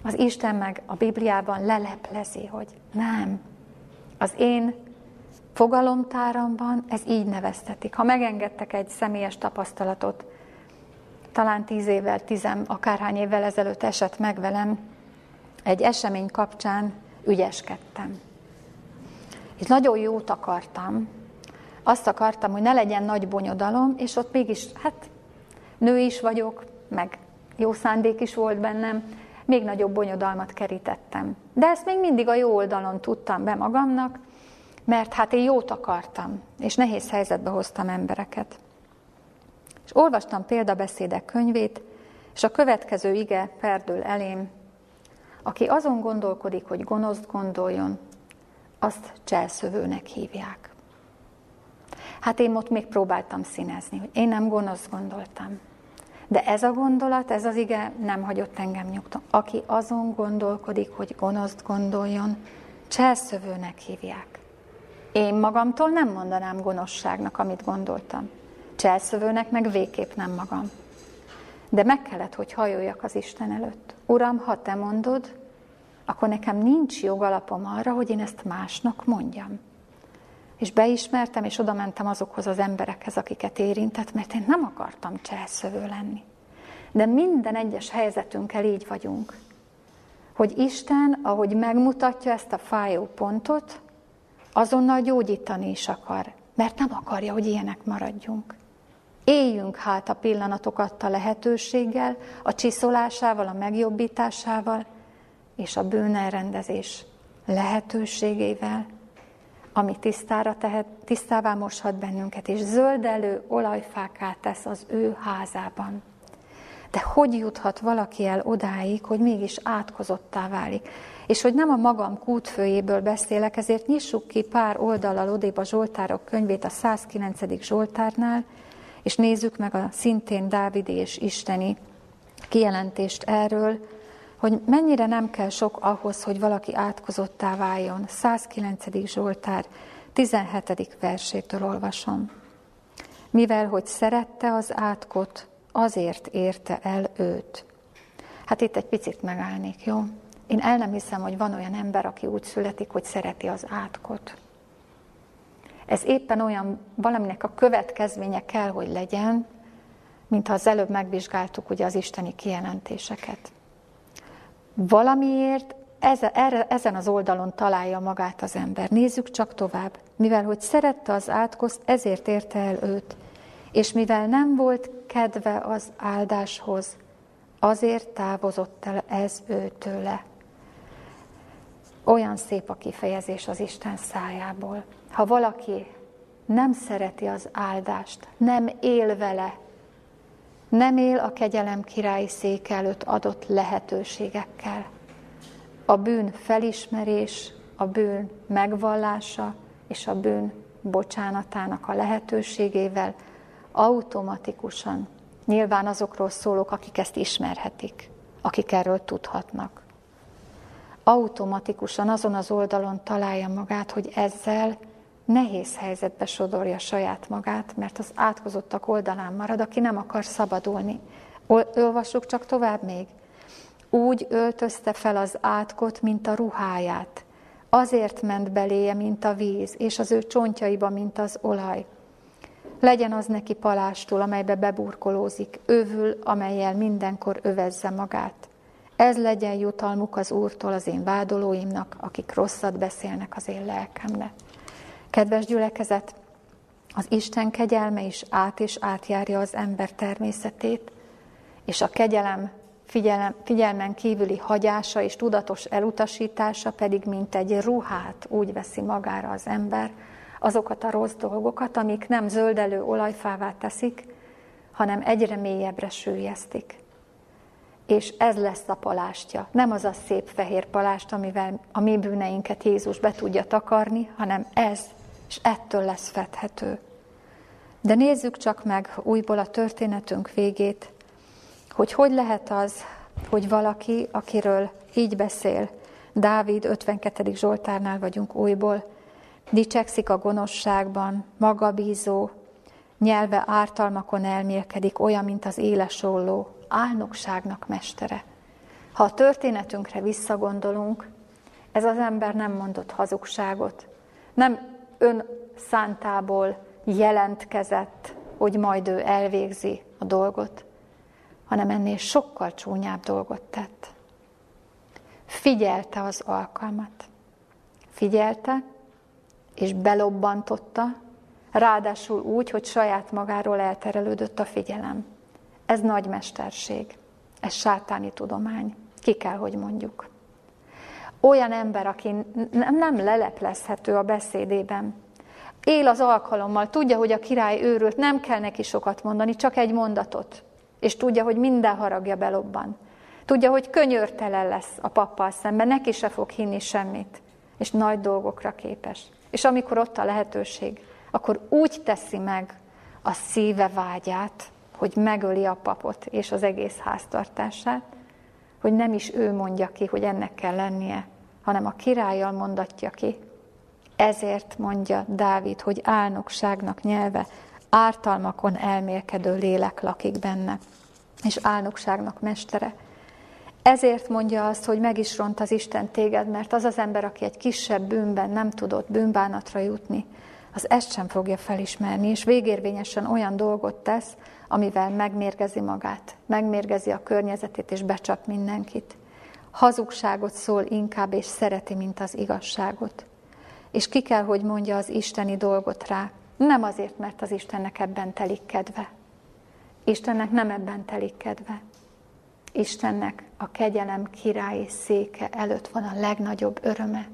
Az Isten meg a Bibliában leleplezi, hogy nem. Az én fogalomtáramban ez így neveztetik. Ha megengedtek egy személyes tapasztalatot, talán tíz évvel, tizem, akárhány évvel ezelőtt esett meg velem, egy esemény kapcsán ügyeskedtem. És nagyon jót akartam, azt akartam, hogy ne legyen nagy bonyodalom, és ott mégis, hát nő is vagyok, meg jó szándék is volt bennem, még nagyobb bonyodalmat kerítettem. De ezt még mindig a jó oldalon tudtam be magamnak, mert hát én jót akartam, és nehéz helyzetbe hoztam embereket. És olvastam példabeszédek könyvét, és a következő ige perdül elém, aki azon gondolkodik, hogy gonoszt gondoljon, azt cselszövőnek hívják. Hát én ott még próbáltam színezni, hogy én nem gonosz gondoltam. De ez a gondolat, ez az ige nem hagyott engem nyugton. Aki azon gondolkodik, hogy gonoszt gondoljon, cselszövőnek hívják. Én magamtól nem mondanám gonoszságnak, amit gondoltam. Cselszövőnek meg végképp nem magam. De meg kellett, hogy hajoljak az Isten előtt. Uram, ha te mondod, akkor nekem nincs jogalapom arra, hogy én ezt másnak mondjam. És beismertem, és oda mentem azokhoz az emberekhez, akiket érintett, mert én nem akartam cselszövő lenni. De minden egyes helyzetünkkel így vagyunk, hogy Isten, ahogy megmutatja ezt a fájó pontot, azonnal gyógyítani is akar, mert nem akarja, hogy ilyenek maradjunk. Éljünk hát a pillanatokat a lehetőséggel, a csiszolásával, a megjobbításával, és a bűnelrendezés lehetőségével, ami tisztára tehet, tisztává moshat bennünket, és zöldelő olajfáká tesz az ő házában. De hogy juthat valaki el odáig, hogy mégis átkozottá válik? És hogy nem a magam kútfőjéből beszélek, ezért nyissuk ki pár oldallal odébb a Zsoltárok könyvét a 109. Zsoltárnál, és nézzük meg a szintén Dávidi és Isteni kijelentést erről, hogy mennyire nem kell sok ahhoz, hogy valaki átkozottá váljon. 109. Zsoltár 17. versétől olvasom. Mivel, hogy szerette az átkot, azért érte el őt. Hát itt egy picit megállnék, jó? Én el nem hiszem, hogy van olyan ember, aki úgy születik, hogy szereti az átkot. Ez éppen olyan valaminek a következménye kell, hogy legyen, mint ha az előbb megvizsgáltuk ugye az isteni kijelentéseket. Valamiért ezen az oldalon találja magát az ember. Nézzük csak tovább. Mivel, hogy szerette az átkozt, ezért érte el őt. És mivel nem volt kedve az áldáshoz, azért távozott el ez őtőle. Olyan szép a kifejezés az Isten szájából. Ha valaki nem szereti az áldást, nem él vele, nem él a kegyelem királyi szék előtt adott lehetőségekkel. A bűn felismerés, a bűn megvallása és a bűn bocsánatának a lehetőségével automatikusan, nyilván azokról szólok, akik ezt ismerhetik, akik erről tudhatnak. Automatikusan azon az oldalon találja magát, hogy ezzel nehéz helyzetbe sodorja saját magát, mert az átkozottak oldalán marad, aki nem akar szabadulni. Olvassuk csak tovább még. Úgy öltözte fel az átkot, mint a ruháját. Azért ment beléje, mint a víz, és az ő csontjaiba, mint az olaj. Legyen az neki palástól, amelybe beburkolózik, övül, amelyel mindenkor övezze magát. Ez legyen jutalmuk az Úrtól az én vádolóimnak, akik rosszat beszélnek az én lelkembe. Kedves gyülekezet, az Isten kegyelme is át és átjárja az ember természetét, és a kegyelem figyelem, figyelmen kívüli hagyása és tudatos elutasítása pedig mint egy ruhát úgy veszi magára az ember, azokat a rossz dolgokat, amik nem zöldelő olajfává teszik, hanem egyre mélyebbre sűjesztik. És ez lesz a palástja. Nem az a szép fehér palást, amivel a mi bűneinket Jézus be tudja takarni, hanem ez és ettől lesz fedhető. De nézzük csak meg újból a történetünk végét, hogy hogy lehet az, hogy valaki, akiről így beszél, Dávid 52. Zsoltárnál vagyunk újból, dicsekszik a gonoszságban, magabízó, nyelve ártalmakon elmélkedik, olyan, mint az éles olló, álnokságnak mestere. Ha a történetünkre visszagondolunk, ez az ember nem mondott hazugságot, nem ön szántából jelentkezett, hogy majd ő elvégzi a dolgot, hanem ennél sokkal csúnyább dolgot tett. Figyelte az alkalmat. Figyelte, és belobbantotta, ráadásul úgy, hogy saját magáról elterelődött a figyelem. Ez nagy mesterség, ez sátáni tudomány, ki kell, hogy mondjuk olyan ember, aki nem, leleplezhető a beszédében. Él az alkalommal, tudja, hogy a király őrült, nem kell neki sokat mondani, csak egy mondatot. És tudja, hogy minden haragja belobban. Tudja, hogy könyörtelen lesz a pappal szemben, neki se fog hinni semmit. és nagy dolgokra képes. És amikor ott a lehetőség, akkor úgy teszi meg a szíve vágyát, hogy megöli a papot és az egész háztartását, hogy nem is ő mondja ki, hogy ennek kell lennie, hanem a királlyal mondatja ki. Ezért mondja Dávid, hogy álnokságnak nyelve, ártalmakon elmélkedő lélek lakik benne, és álnokságnak mestere. Ezért mondja azt, hogy meg is ront az Isten téged, mert az az ember, aki egy kisebb bűnben nem tudott bűnbánatra jutni, az ezt sem fogja felismerni, és végérvényesen olyan dolgot tesz, amivel megmérgezi magát, megmérgezi a környezetét, és becsap mindenkit. Hazugságot szól inkább, és szereti, mint az igazságot. És ki kell, hogy mondja az isteni dolgot rá, nem azért, mert az Istennek ebben telik kedve. Istennek nem ebben telik kedve. Istennek a kegyelem királyi széke előtt van a legnagyobb öröme,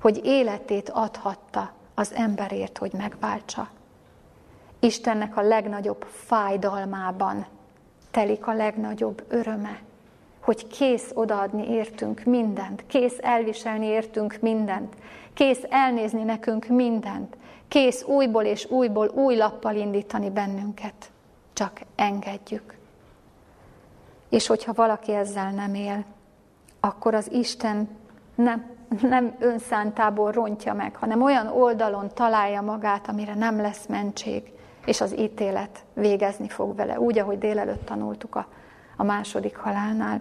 hogy életét adhatta az emberért, hogy megváltsa. Istennek a legnagyobb fájdalmában telik a legnagyobb öröme, hogy kész odaadni értünk mindent, kész elviselni értünk mindent, kész elnézni nekünk mindent, kész újból és újból új lappal indítani bennünket. Csak engedjük. És hogyha valaki ezzel nem él, akkor az Isten nem, nem önszántából rontja meg, hanem olyan oldalon találja magát, amire nem lesz mentség, és az ítélet végezni fog vele, úgy, ahogy délelőtt tanultuk a, a második halálnál.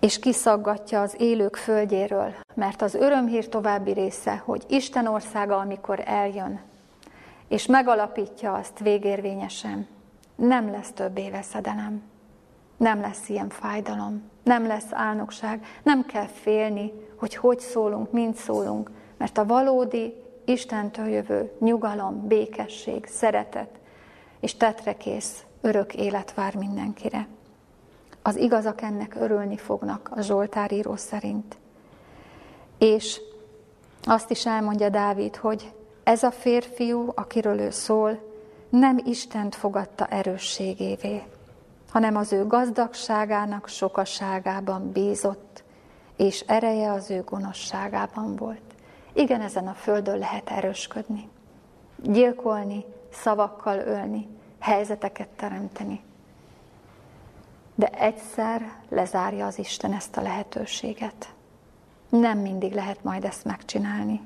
És kiszaggatja az élők földjéről, mert az örömhír további része, hogy Isten országa, amikor eljön, és megalapítja azt végérvényesen, nem lesz több veszedelem, nem lesz ilyen fájdalom, nem lesz álnokság, nem kell félni, hogy hogy szólunk, mint szólunk, mert a valódi Istentől jövő nyugalom, békesség, szeretet és tetrekész örök élet vár mindenkire. Az igazak ennek örülni fognak a Zsoltár író szerint. És azt is elmondja Dávid, hogy ez a férfiú, akiről ő szól, nem Istent fogadta erősségévé, hanem az ő gazdagságának sokaságában bízott, és ereje az ő gonoszságában volt. Igen, ezen a földön lehet erősködni, gyilkolni, szavakkal ölni, helyzeteket teremteni. De egyszer lezárja az Isten ezt a lehetőséget. Nem mindig lehet majd ezt megcsinálni.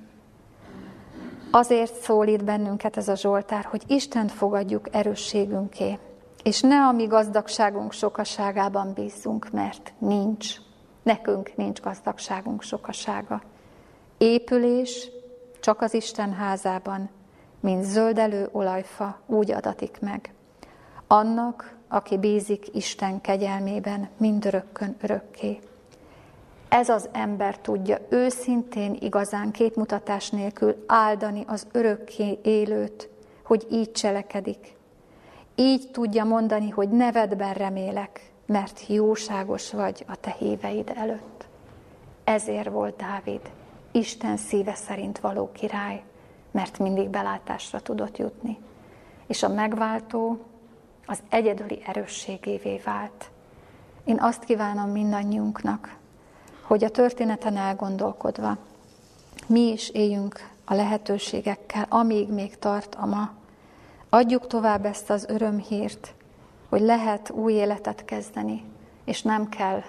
Azért szólít bennünket ez a Zsoltár, hogy Istent fogadjuk erősségünké, és ne a mi gazdagságunk sokaságában bízzunk, mert nincs. Nekünk nincs gazdagságunk sokasága. Épülés csak az Isten házában, mint zöldelő olajfa úgy adatik meg. Annak, aki bízik Isten kegyelmében mindörökkön örökké. Ez az ember tudja őszintén, igazán képmutatás nélkül áldani az örökké élőt, hogy így cselekedik. Így tudja mondani, hogy nevedben remélek, mert jóságos vagy a te híveid előtt. Ezért volt Dávid Isten szíve szerint való király, mert mindig belátásra tudott jutni. És a megváltó az egyedüli erősségévé vált. Én azt kívánom mindannyiunknak, hogy a történeten elgondolkodva mi is éljünk a lehetőségekkel, amíg még tart a ma. Adjuk tovább ezt az örömhírt, hogy lehet új életet kezdeni, és nem kell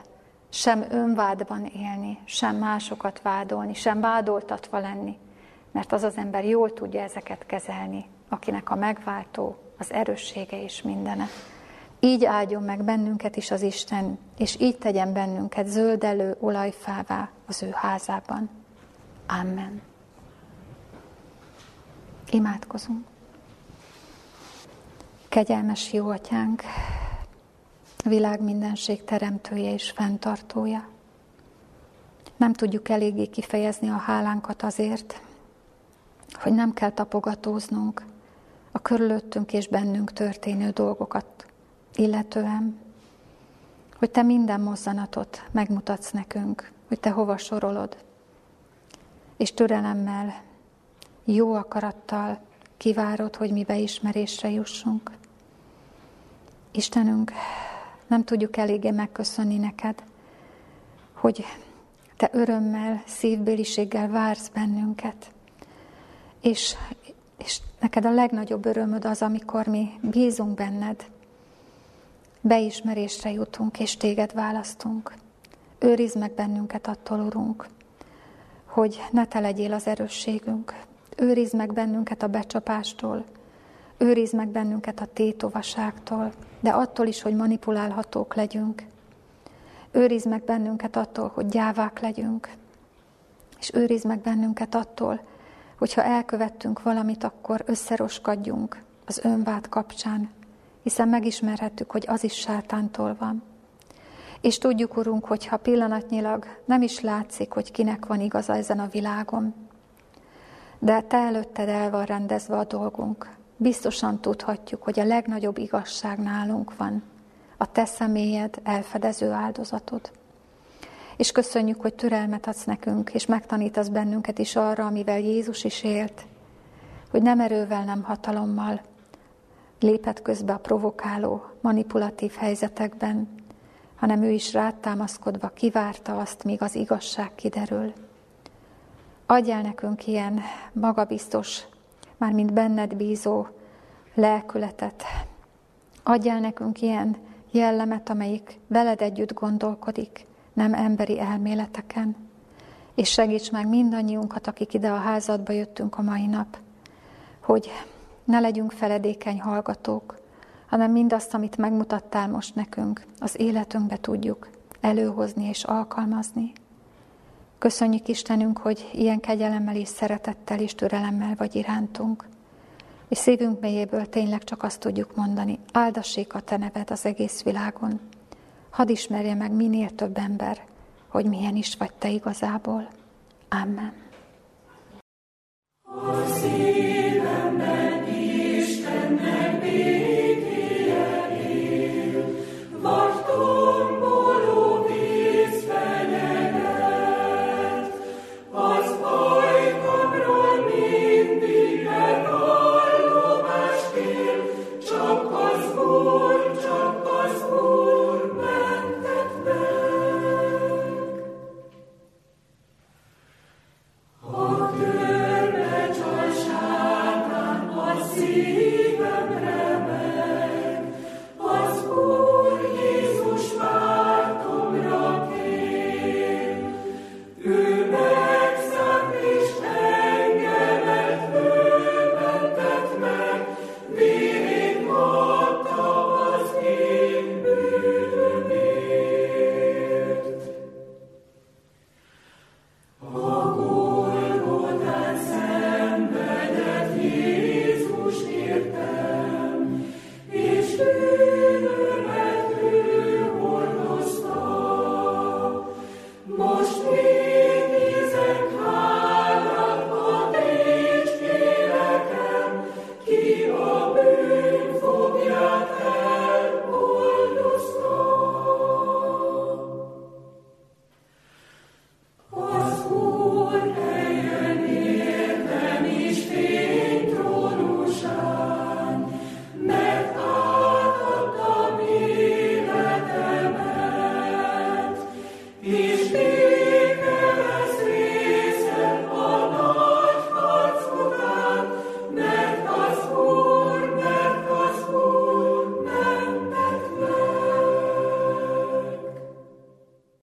sem önvádban élni, sem másokat vádolni, sem vádoltatva lenni, mert az az ember jól tudja ezeket kezelni, akinek a megváltó, az erőssége és mindene. Így áldjon meg bennünket is az Isten, és így tegyen bennünket zöldelő olajfává az ő házában. Amen. Imádkozunk. Kegyelmes jó atyánk, világ mindenség teremtője és fenntartója. Nem tudjuk eléggé kifejezni a hálánkat azért, hogy nem kell tapogatóznunk a körülöttünk és bennünk történő dolgokat illetően, hogy te minden mozzanatot megmutatsz nekünk, hogy te hova sorolod, és türelemmel, jó akarattal kivárod, hogy mi beismerésre jussunk. Istenünk, nem tudjuk eléggé megköszönni neked, hogy te örömmel, szívbéliséggel vársz bennünket. És, és neked a legnagyobb örömöd az, amikor mi bízunk benned, beismerésre jutunk, és téged választunk. Őrizd meg bennünket attól, Urunk, hogy ne te legyél az erősségünk. Őrizd meg bennünket a becsapástól, őrizd meg bennünket a tétovaságtól, de attól is, hogy manipulálhatók legyünk. Őrizd meg bennünket attól, hogy gyávák legyünk, és őrizd meg bennünket attól, hogyha elkövettünk valamit, akkor összeroskadjunk az önvád kapcsán, hiszen megismerhettük, hogy az is sátántól van. És tudjuk, Urunk, hogyha pillanatnyilag nem is látszik, hogy kinek van igaza ezen a világon, de Te előtted el van rendezve a dolgunk. Biztosan tudhatjuk, hogy a legnagyobb igazság nálunk van, a Te személyed elfedező áldozatod. És köszönjük, hogy türelmet adsz nekünk, és megtanítasz bennünket is arra, amivel Jézus is élt, hogy nem erővel, nem hatalommal lépett közbe a provokáló, manipulatív helyzetekben, hanem ő is rád támaszkodva kivárta azt, míg az igazság kiderül. Adjál nekünk ilyen magabiztos, mármint benned bízó lelkületet. Adjál nekünk ilyen jellemet, amelyik veled együtt gondolkodik, nem emberi elméleteken. És segíts meg mindannyiunkat, akik ide a házadba jöttünk a mai nap, hogy ne legyünk feledékeny hallgatók, hanem mindazt, amit megmutattál most nekünk, az életünkbe tudjuk előhozni és alkalmazni. Köszönjük Istenünk, hogy ilyen kegyelemmel és szeretettel és türelemmel vagy irántunk. És szívünk mélyéből tényleg csak azt tudjuk mondani, áldassék a Te neved az egész világon. Hadd ismerje meg minél több ember, hogy milyen is vagy Te igazából. Amen. He